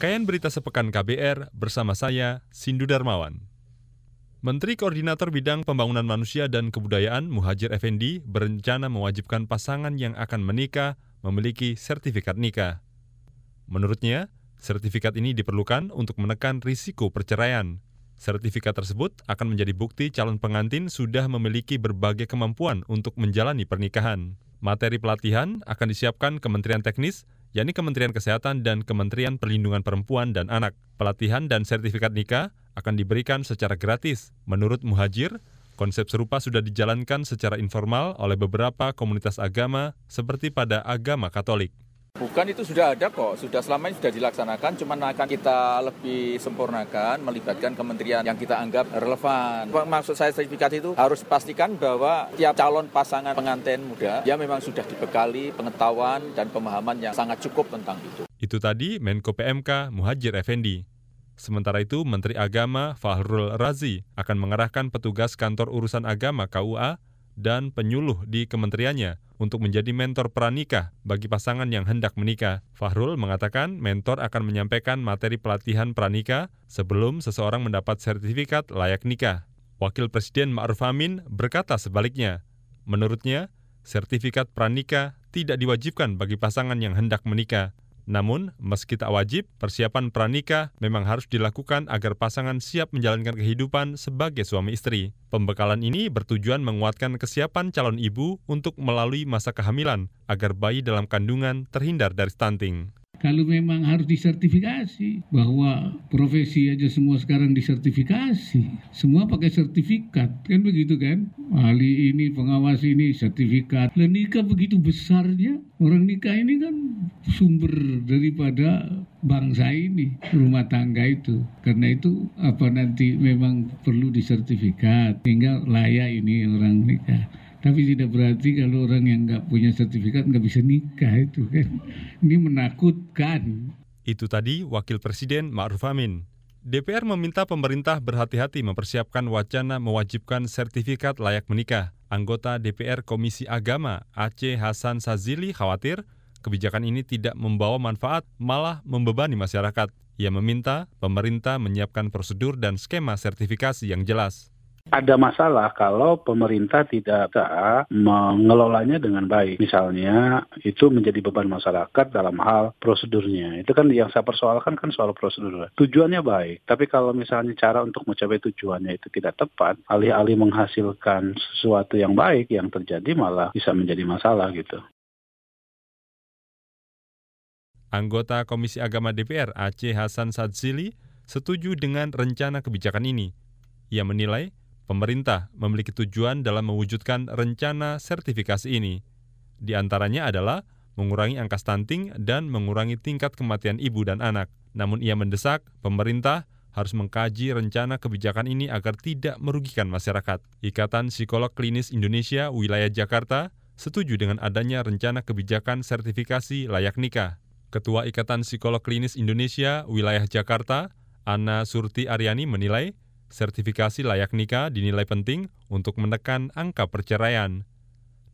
Rangkaian berita sepekan KBR bersama saya, Sindu Darmawan. Menteri Koordinator Bidang Pembangunan Manusia dan Kebudayaan Muhajir Effendi berencana mewajibkan pasangan yang akan menikah memiliki sertifikat nikah. Menurutnya, sertifikat ini diperlukan untuk menekan risiko perceraian. Sertifikat tersebut akan menjadi bukti calon pengantin sudah memiliki berbagai kemampuan untuk menjalani pernikahan. Materi pelatihan akan disiapkan Kementerian Teknis yakni Kementerian Kesehatan dan Kementerian Perlindungan Perempuan dan Anak. Pelatihan dan sertifikat nikah akan diberikan secara gratis. Menurut Muhajir, konsep serupa sudah dijalankan secara informal oleh beberapa komunitas agama seperti pada agama Katolik. Bukan itu sudah ada kok, sudah selama ini sudah dilaksanakan, cuman akan kita lebih sempurnakan, melibatkan kementerian yang kita anggap relevan. Maksud saya sertifikat itu harus pastikan bahwa tiap calon pasangan pengantin muda, dia memang sudah dibekali pengetahuan dan pemahaman yang sangat cukup tentang itu. Itu tadi Menko PMK Muhajir Effendi. Sementara itu, Menteri Agama Fahrul Razi akan mengerahkan petugas kantor urusan agama KUA dan penyuluh di kementeriannya untuk menjadi mentor pranikah bagi pasangan yang hendak menikah. Fahrul mengatakan mentor akan menyampaikan materi pelatihan pranikah sebelum seseorang mendapat sertifikat layak nikah. Wakil Presiden Ma'ruf Amin berkata sebaliknya. Menurutnya, sertifikat pranikah tidak diwajibkan bagi pasangan yang hendak menikah. Namun, meski tak wajib, persiapan pranikah memang harus dilakukan agar pasangan siap menjalankan kehidupan sebagai suami istri. Pembekalan ini bertujuan menguatkan kesiapan calon ibu untuk melalui masa kehamilan agar bayi dalam kandungan terhindar dari stunting kalau memang harus disertifikasi bahwa profesi aja semua sekarang disertifikasi. Semua pakai sertifikat kan begitu kan? Ahli ini pengawas ini sertifikat. Dan nikah begitu besarnya orang nikah ini kan sumber daripada bangsa ini rumah tangga itu. Karena itu apa nanti memang perlu disertifikat tinggal layak ini orang nikah tapi tidak berarti kalau orang yang nggak punya sertifikat nggak bisa nikah itu kan. Ini menakutkan. Itu tadi Wakil Presiden Ma'ruf Amin. DPR meminta pemerintah berhati-hati mempersiapkan wacana mewajibkan sertifikat layak menikah. Anggota DPR Komisi Agama Aceh Hasan Sazili khawatir kebijakan ini tidak membawa manfaat, malah membebani masyarakat. Ia meminta pemerintah menyiapkan prosedur dan skema sertifikasi yang jelas ada masalah kalau pemerintah tidak mengelolanya dengan baik. Misalnya itu menjadi beban masyarakat dalam hal prosedurnya. Itu kan yang saya persoalkan kan soal prosedur. Tujuannya baik, tapi kalau misalnya cara untuk mencapai tujuannya itu tidak tepat, alih-alih menghasilkan sesuatu yang baik, yang terjadi malah bisa menjadi masalah gitu. Anggota Komisi Agama DPR Aceh Hasan Sadzili setuju dengan rencana kebijakan ini. Ia menilai pemerintah memiliki tujuan dalam mewujudkan rencana sertifikasi ini. Di antaranya adalah mengurangi angka stunting dan mengurangi tingkat kematian ibu dan anak. Namun ia mendesak pemerintah harus mengkaji rencana kebijakan ini agar tidak merugikan masyarakat. Ikatan Psikolog Klinis Indonesia Wilayah Jakarta setuju dengan adanya rencana kebijakan sertifikasi layak nikah. Ketua Ikatan Psikolog Klinis Indonesia Wilayah Jakarta, Ana Surti Aryani menilai sertifikasi layak nikah dinilai penting untuk menekan angka perceraian.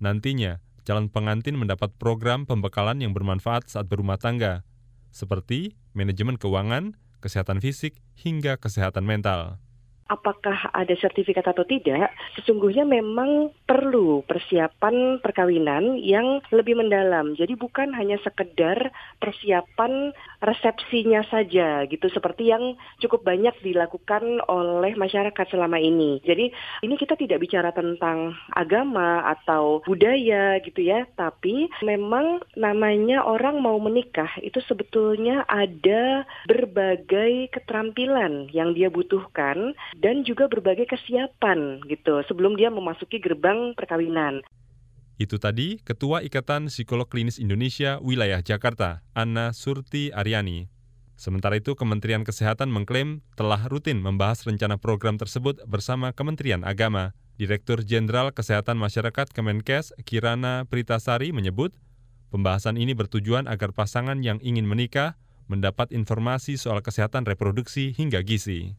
Nantinya, calon pengantin mendapat program pembekalan yang bermanfaat saat berumah tangga, seperti manajemen keuangan, kesehatan fisik, hingga kesehatan mental apakah ada sertifikat atau tidak, sesungguhnya memang perlu persiapan perkawinan yang lebih mendalam. Jadi bukan hanya sekedar persiapan resepsinya saja gitu seperti yang cukup banyak dilakukan oleh masyarakat selama ini. Jadi ini kita tidak bicara tentang agama atau budaya gitu ya, tapi memang namanya orang mau menikah itu sebetulnya ada berbagai keterampilan yang dia butuhkan dan juga berbagai kesiapan gitu sebelum dia memasuki gerbang perkawinan. Itu tadi Ketua Ikatan Psikolog Klinis Indonesia Wilayah Jakarta, Anna Surti Aryani. Sementara itu, Kementerian Kesehatan mengklaim telah rutin membahas rencana program tersebut bersama Kementerian Agama. Direktur Jenderal Kesehatan Masyarakat Kemenkes, Kirana Pritasari, menyebut pembahasan ini bertujuan agar pasangan yang ingin menikah mendapat informasi soal kesehatan reproduksi hingga gizi.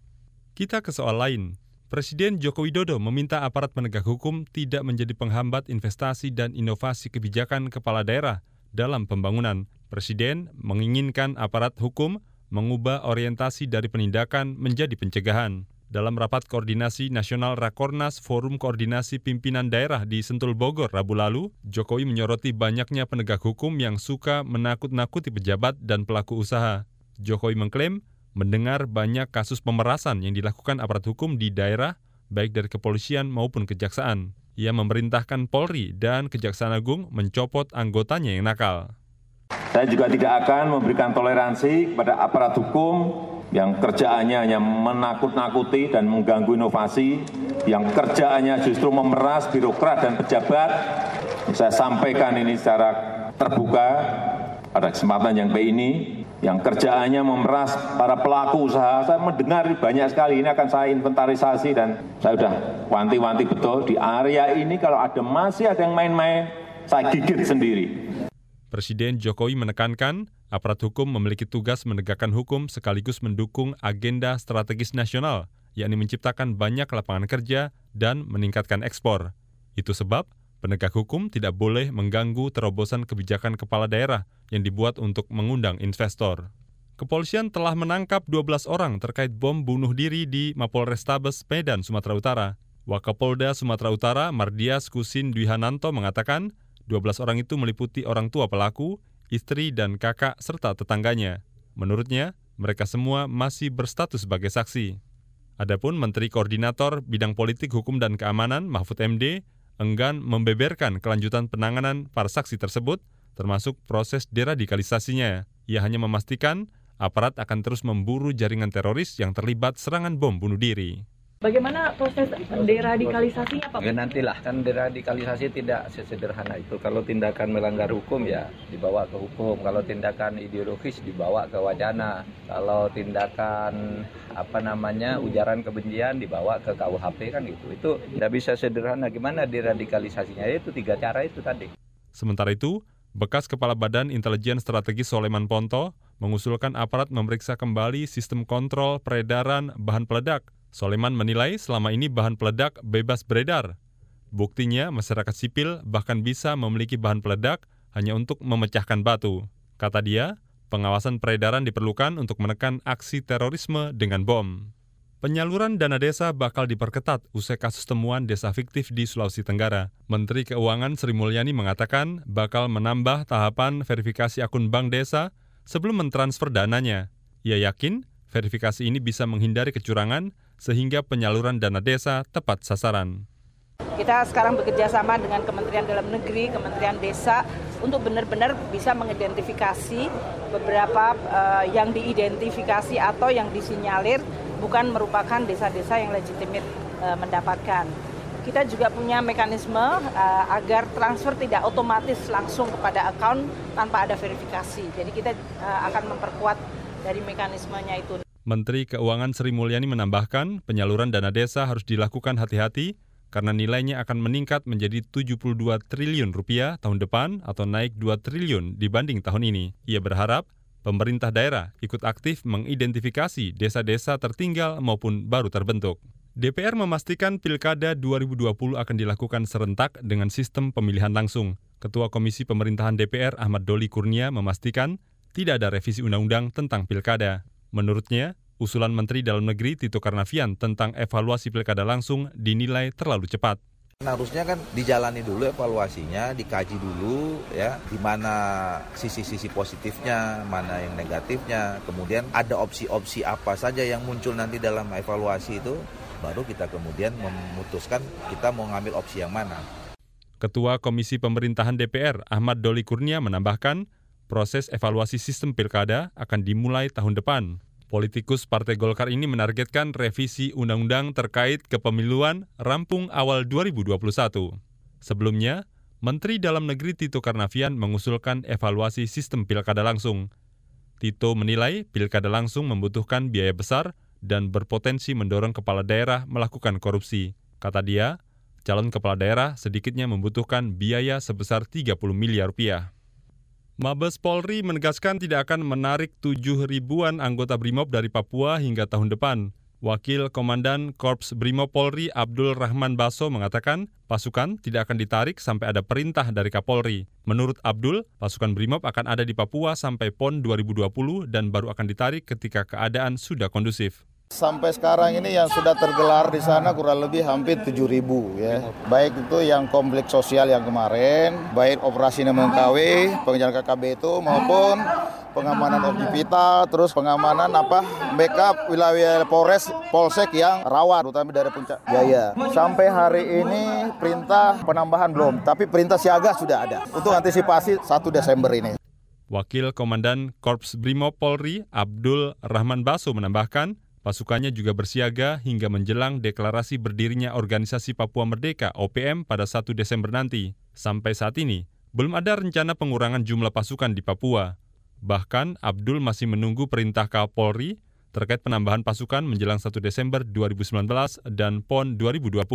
Kita ke soal lain. Presiden Joko Widodo meminta aparat penegak hukum tidak menjadi penghambat investasi dan inovasi kebijakan kepala daerah dalam pembangunan. Presiden menginginkan aparat hukum mengubah orientasi dari penindakan menjadi pencegahan. Dalam rapat koordinasi nasional Rakornas Forum Koordinasi Pimpinan Daerah di Sentul Bogor Rabu lalu, Jokowi menyoroti banyaknya penegak hukum yang suka menakut-nakuti pejabat dan pelaku usaha. Jokowi mengklaim mendengar banyak kasus pemerasan yang dilakukan aparat hukum di daerah, baik dari kepolisian maupun kejaksaan. Ia memerintahkan Polri dan Kejaksaan Agung mencopot anggotanya yang nakal. Saya juga tidak akan memberikan toleransi kepada aparat hukum yang kerjaannya hanya menakut-nakuti dan mengganggu inovasi, yang kerjaannya justru memeras birokrat dan pejabat. Saya sampaikan ini secara terbuka pada kesempatan yang baik ini, yang kerjaannya memeras para pelaku usaha. Saya mendengar banyak sekali, ini akan saya inventarisasi dan saya sudah wanti-wanti betul di area ini kalau ada masih ada yang main-main, saya gigit sendiri. Presiden Jokowi menekankan aparat hukum memiliki tugas menegakkan hukum sekaligus mendukung agenda strategis nasional, yakni menciptakan banyak lapangan kerja dan meningkatkan ekspor. Itu sebab penegak hukum tidak boleh mengganggu terobosan kebijakan kepala daerah yang dibuat untuk mengundang investor. Kepolisian telah menangkap 12 orang terkait bom bunuh diri di Mapolrestabes Medan, Sumatera Utara. Wakapolda Sumatera Utara Mardias Kusin Dwihananto mengatakan 12 orang itu meliputi orang tua pelaku, istri dan kakak serta tetangganya. Menurutnya, mereka semua masih berstatus sebagai saksi. Adapun Menteri Koordinator Bidang Politik, Hukum dan Keamanan Mahfud MD enggan membeberkan kelanjutan penanganan para saksi tersebut, termasuk proses deradikalisasinya. Ia hanya memastikan aparat akan terus memburu jaringan teroris yang terlibat serangan bom bunuh diri. Bagaimana proses deradikalisasinya Pak? Ya nantilah, kan deradikalisasi tidak sesederhana itu. Kalau tindakan melanggar hukum ya dibawa ke hukum. Kalau tindakan ideologis dibawa ke wacana. Kalau tindakan apa namanya ujaran kebencian dibawa ke KUHP kan gitu. Itu tidak bisa sederhana. Gimana deradikalisasinya? Ya, itu tiga cara itu tadi. Sementara itu, bekas Kepala Badan Intelijen Strategis Soleman Ponto mengusulkan aparat memeriksa kembali sistem kontrol peredaran bahan peledak Soleman menilai selama ini bahan peledak bebas beredar. Buktinya masyarakat sipil bahkan bisa memiliki bahan peledak hanya untuk memecahkan batu. Kata dia, pengawasan peredaran diperlukan untuk menekan aksi terorisme dengan bom. Penyaluran dana desa bakal diperketat usai kasus temuan desa fiktif di Sulawesi Tenggara. Menteri Keuangan Sri Mulyani mengatakan bakal menambah tahapan verifikasi akun bank desa sebelum mentransfer dananya. Ia yakin verifikasi ini bisa menghindari kecurangan sehingga penyaluran dana desa tepat sasaran. Kita sekarang bekerja sama dengan Kementerian Dalam Negeri, Kementerian Desa untuk benar-benar bisa mengidentifikasi beberapa uh, yang diidentifikasi atau yang disinyalir bukan merupakan desa-desa yang legitimit uh, mendapatkan. Kita juga punya mekanisme uh, agar transfer tidak otomatis langsung kepada account tanpa ada verifikasi. Jadi kita uh, akan memperkuat dari mekanismenya itu. Menteri Keuangan Sri Mulyani menambahkan, penyaluran dana desa harus dilakukan hati-hati karena nilainya akan meningkat menjadi 72 triliun rupiah tahun depan atau naik 2 triliun dibanding tahun ini. Ia berharap pemerintah daerah ikut aktif mengidentifikasi desa-desa tertinggal maupun baru terbentuk. DPR memastikan Pilkada 2020 akan dilakukan serentak dengan sistem pemilihan langsung. Ketua Komisi Pemerintahan DPR Ahmad Doli Kurnia memastikan tidak ada revisi undang-undang tentang pilkada. Menurutnya, usulan Menteri Dalam Negeri Tito Karnavian tentang evaluasi pilkada langsung dinilai terlalu cepat. Harusnya kan dijalani dulu evaluasinya, dikaji dulu ya, di mana sisi-sisi positifnya, mana yang negatifnya, kemudian ada opsi-opsi apa saja yang muncul nanti dalam evaluasi itu, baru kita kemudian memutuskan kita mau ngambil opsi yang mana. Ketua Komisi Pemerintahan DPR Ahmad Doli Kurnia menambahkan, proses evaluasi sistem pilkada akan dimulai tahun depan. Politikus Partai Golkar ini menargetkan revisi undang-undang terkait kepemiluan rampung awal 2021. Sebelumnya, Menteri Dalam Negeri Tito Karnavian mengusulkan evaluasi sistem pilkada langsung. Tito menilai pilkada langsung membutuhkan biaya besar dan berpotensi mendorong kepala daerah melakukan korupsi. Kata dia, calon kepala daerah sedikitnya membutuhkan biaya sebesar 30 miliar rupiah. Mabes Polri menegaskan tidak akan menarik tujuh ribuan anggota BRIMOB dari Papua hingga tahun depan. Wakil Komandan Korps Brimo Polri Abdul Rahman Baso mengatakan pasukan tidak akan ditarik sampai ada perintah dari Kapolri. Menurut Abdul, pasukan Brimob akan ada di Papua sampai PON 2020 dan baru akan ditarik ketika keadaan sudah kondusif. Sampai sekarang ini yang sudah tergelar di sana kurang lebih hampir 7 ribu ya. Baik itu yang kompleks sosial yang kemarin, baik operasi KW, pengejaran KKB itu maupun pengamanan objekvita, terus pengamanan apa backup wilayah Polres Polsek yang rawat, terutama dari Puncak Jaya. Sampai hari ini perintah penambahan belum, tapi perintah siaga sudah ada untuk antisipasi 1 Desember ini. Wakil Komandan Korps Brimob Polri Abdul Rahman Baso menambahkan, Pasukannya juga bersiaga hingga menjelang deklarasi berdirinya Organisasi Papua Merdeka OPM pada 1 Desember nanti. Sampai saat ini, belum ada rencana pengurangan jumlah pasukan di Papua. Bahkan, Abdul masih menunggu perintah Kapolri terkait penambahan pasukan menjelang 1 Desember 2019 dan PON 2020.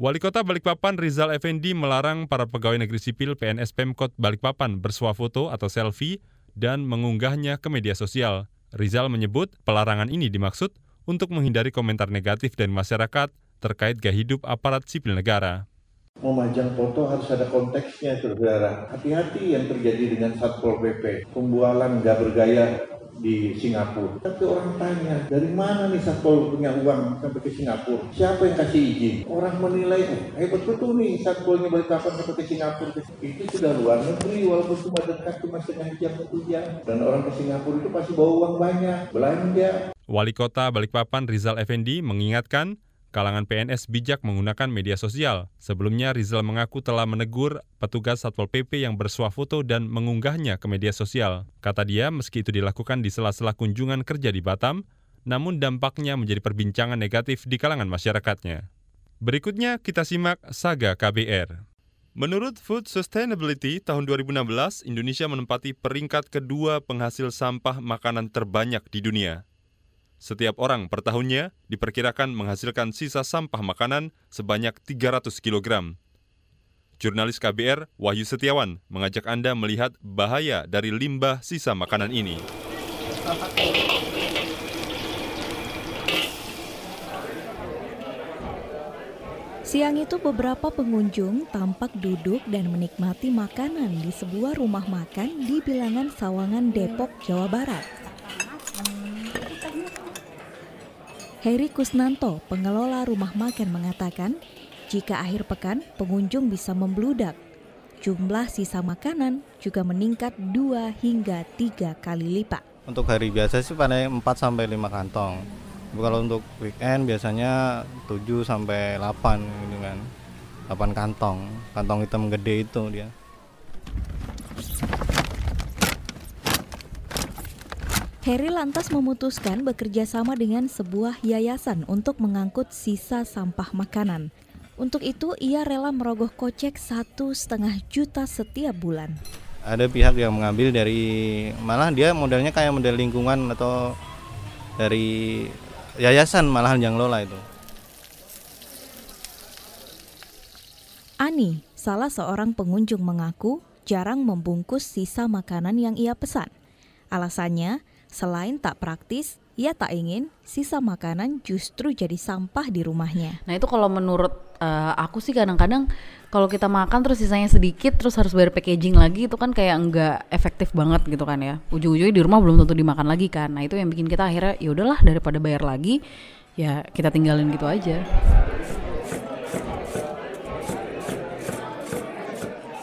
Wali Kota Balikpapan Rizal Effendi melarang para pegawai negeri sipil PNS Pemkot Balikpapan bersuah foto atau selfie dan mengunggahnya ke media sosial. Rizal menyebut pelarangan ini dimaksud untuk menghindari komentar negatif dari masyarakat terkait gaya hidup aparat sipil negara. Memajang foto harus ada konteksnya, saudara. Hati-hati yang terjadi dengan Satpol PP. Pembualan nggak bergaya di Singapura. Tapi orang tanya, dari mana nih Satpol punya uang sampai ke Singapura? Siapa yang kasih izin? Orang menilai, oh, hebat betul nih Satpolnya balik kapan sampai ke Singapura. Itu sudah luar negeri, walaupun cuma dekat cuma setengah jam satu jam. Dan orang ke Singapura itu pasti bawa uang banyak, belanja. Wali Kota Balikpapan Rizal Effendi mengingatkan kalangan PNS bijak menggunakan media sosial. Sebelumnya Rizal mengaku telah menegur petugas Satpol PP yang bersuah foto dan mengunggahnya ke media sosial. Kata dia, meski itu dilakukan di sela-sela kunjungan kerja di Batam, namun dampaknya menjadi perbincangan negatif di kalangan masyarakatnya. Berikutnya kita simak Saga KBR. Menurut Food Sustainability tahun 2016, Indonesia menempati peringkat kedua penghasil sampah makanan terbanyak di dunia. Setiap orang per tahunnya diperkirakan menghasilkan sisa sampah makanan sebanyak 300 kg. Jurnalis KBR Wahyu Setiawan mengajak Anda melihat bahaya dari limbah sisa makanan ini. Siang itu beberapa pengunjung tampak duduk dan menikmati makanan di sebuah rumah makan di bilangan Sawangan Depok, Jawa Barat. Heri Kusnanto, pengelola rumah makan mengatakan, jika akhir pekan pengunjung bisa membludak. Jumlah sisa makanan juga meningkat 2 hingga 3 kali lipat. Untuk hari biasa sih pada 4 sampai 5 kantong. Kalau untuk weekend biasanya 7 sampai 8 gitu kan. 8 kantong. Kantong hitam gede itu dia. Harry lantas memutuskan bekerja sama dengan sebuah yayasan untuk mengangkut sisa sampah makanan. Untuk itu, ia rela merogoh kocek satu setengah juta setiap bulan. Ada pihak yang mengambil dari malah dia modelnya kayak model lingkungan atau dari yayasan malahan yang lola itu. Ani, salah seorang pengunjung mengaku jarang membungkus sisa makanan yang ia pesan. Alasannya, Selain tak praktis, ia tak ingin sisa makanan justru jadi sampah di rumahnya. Nah itu kalau menurut uh, aku sih kadang-kadang kalau kita makan terus sisanya sedikit terus harus bayar packaging lagi itu kan kayak enggak efektif banget gitu kan ya. Ujung-ujungnya di rumah belum tentu dimakan lagi kan. Nah itu yang bikin kita akhirnya ya udahlah daripada bayar lagi ya kita tinggalin gitu aja.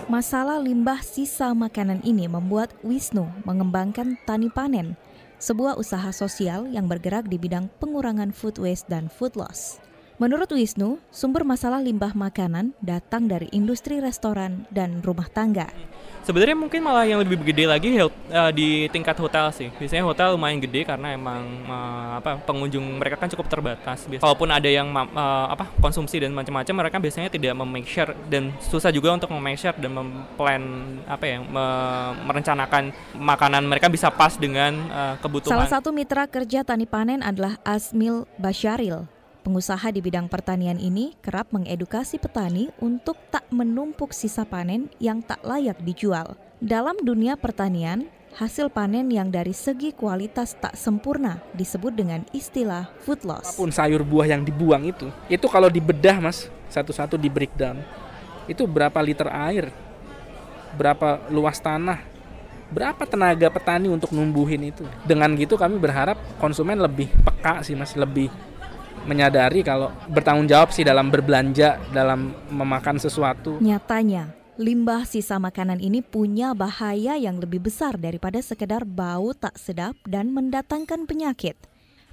Masalah limbah sisa makanan ini membuat Wisnu mengembangkan tani panen sebuah usaha sosial yang bergerak di bidang pengurangan food waste dan food loss. Menurut Wisnu, sumber masalah limbah makanan datang dari industri restoran dan rumah tangga. Sebenarnya mungkin malah yang lebih gede lagi uh, di tingkat hotel sih. Biasanya hotel lumayan gede karena emang uh, apa pengunjung mereka kan cukup terbatas. Biasanya, walaupun ada yang uh, apa konsumsi dan macam-macam, mereka biasanya tidak memake sure dan susah juga untuk memake sure dan memplan apa ya me merencanakan makanan mereka bisa pas dengan uh, kebutuhan. Salah satu mitra kerja tani panen adalah Asmil Basyaril Pengusaha di bidang pertanian ini kerap mengedukasi petani untuk tak menumpuk sisa panen yang tak layak dijual. Dalam dunia pertanian, hasil panen yang dari segi kualitas tak sempurna disebut dengan istilah food loss. Apa pun sayur buah yang dibuang itu, itu kalau dibedah mas, satu-satu di breakdown, itu berapa liter air, berapa luas tanah, berapa tenaga petani untuk numbuhin itu. Dengan gitu kami berharap konsumen lebih peka sih mas, lebih menyadari kalau bertanggung jawab sih dalam berbelanja, dalam memakan sesuatu. Nyatanya, limbah sisa makanan ini punya bahaya yang lebih besar daripada sekedar bau tak sedap dan mendatangkan penyakit.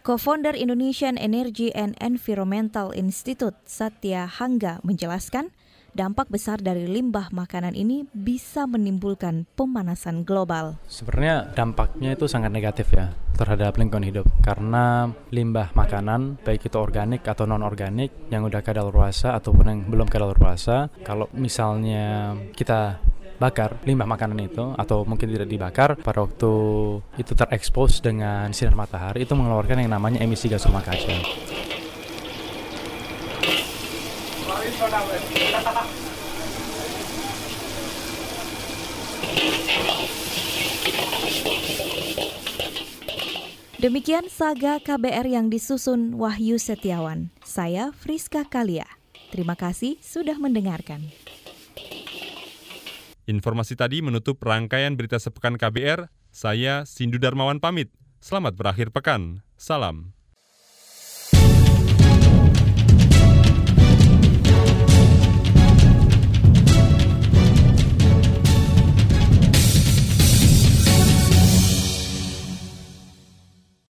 Co-founder Indonesian Energy and Environmental Institute Satya Hangga menjelaskan, dampak besar dari limbah makanan ini bisa menimbulkan pemanasan global. Sebenarnya dampaknya itu sangat negatif ya terhadap lingkungan hidup karena limbah makanan baik itu organik atau non organik yang udah kadaluarsa ataupun yang belum kadaluarsa kalau misalnya kita bakar limbah makanan itu atau mungkin tidak dibakar pada waktu itu terekspos dengan sinar matahari itu mengeluarkan yang namanya emisi gas rumah kaca. Demikian saga KBR yang disusun Wahyu Setiawan. Saya Friska Kalia. Terima kasih sudah mendengarkan. Informasi tadi menutup rangkaian berita sepekan KBR. Saya Sindu Darmawan pamit. Selamat berakhir pekan. Salam.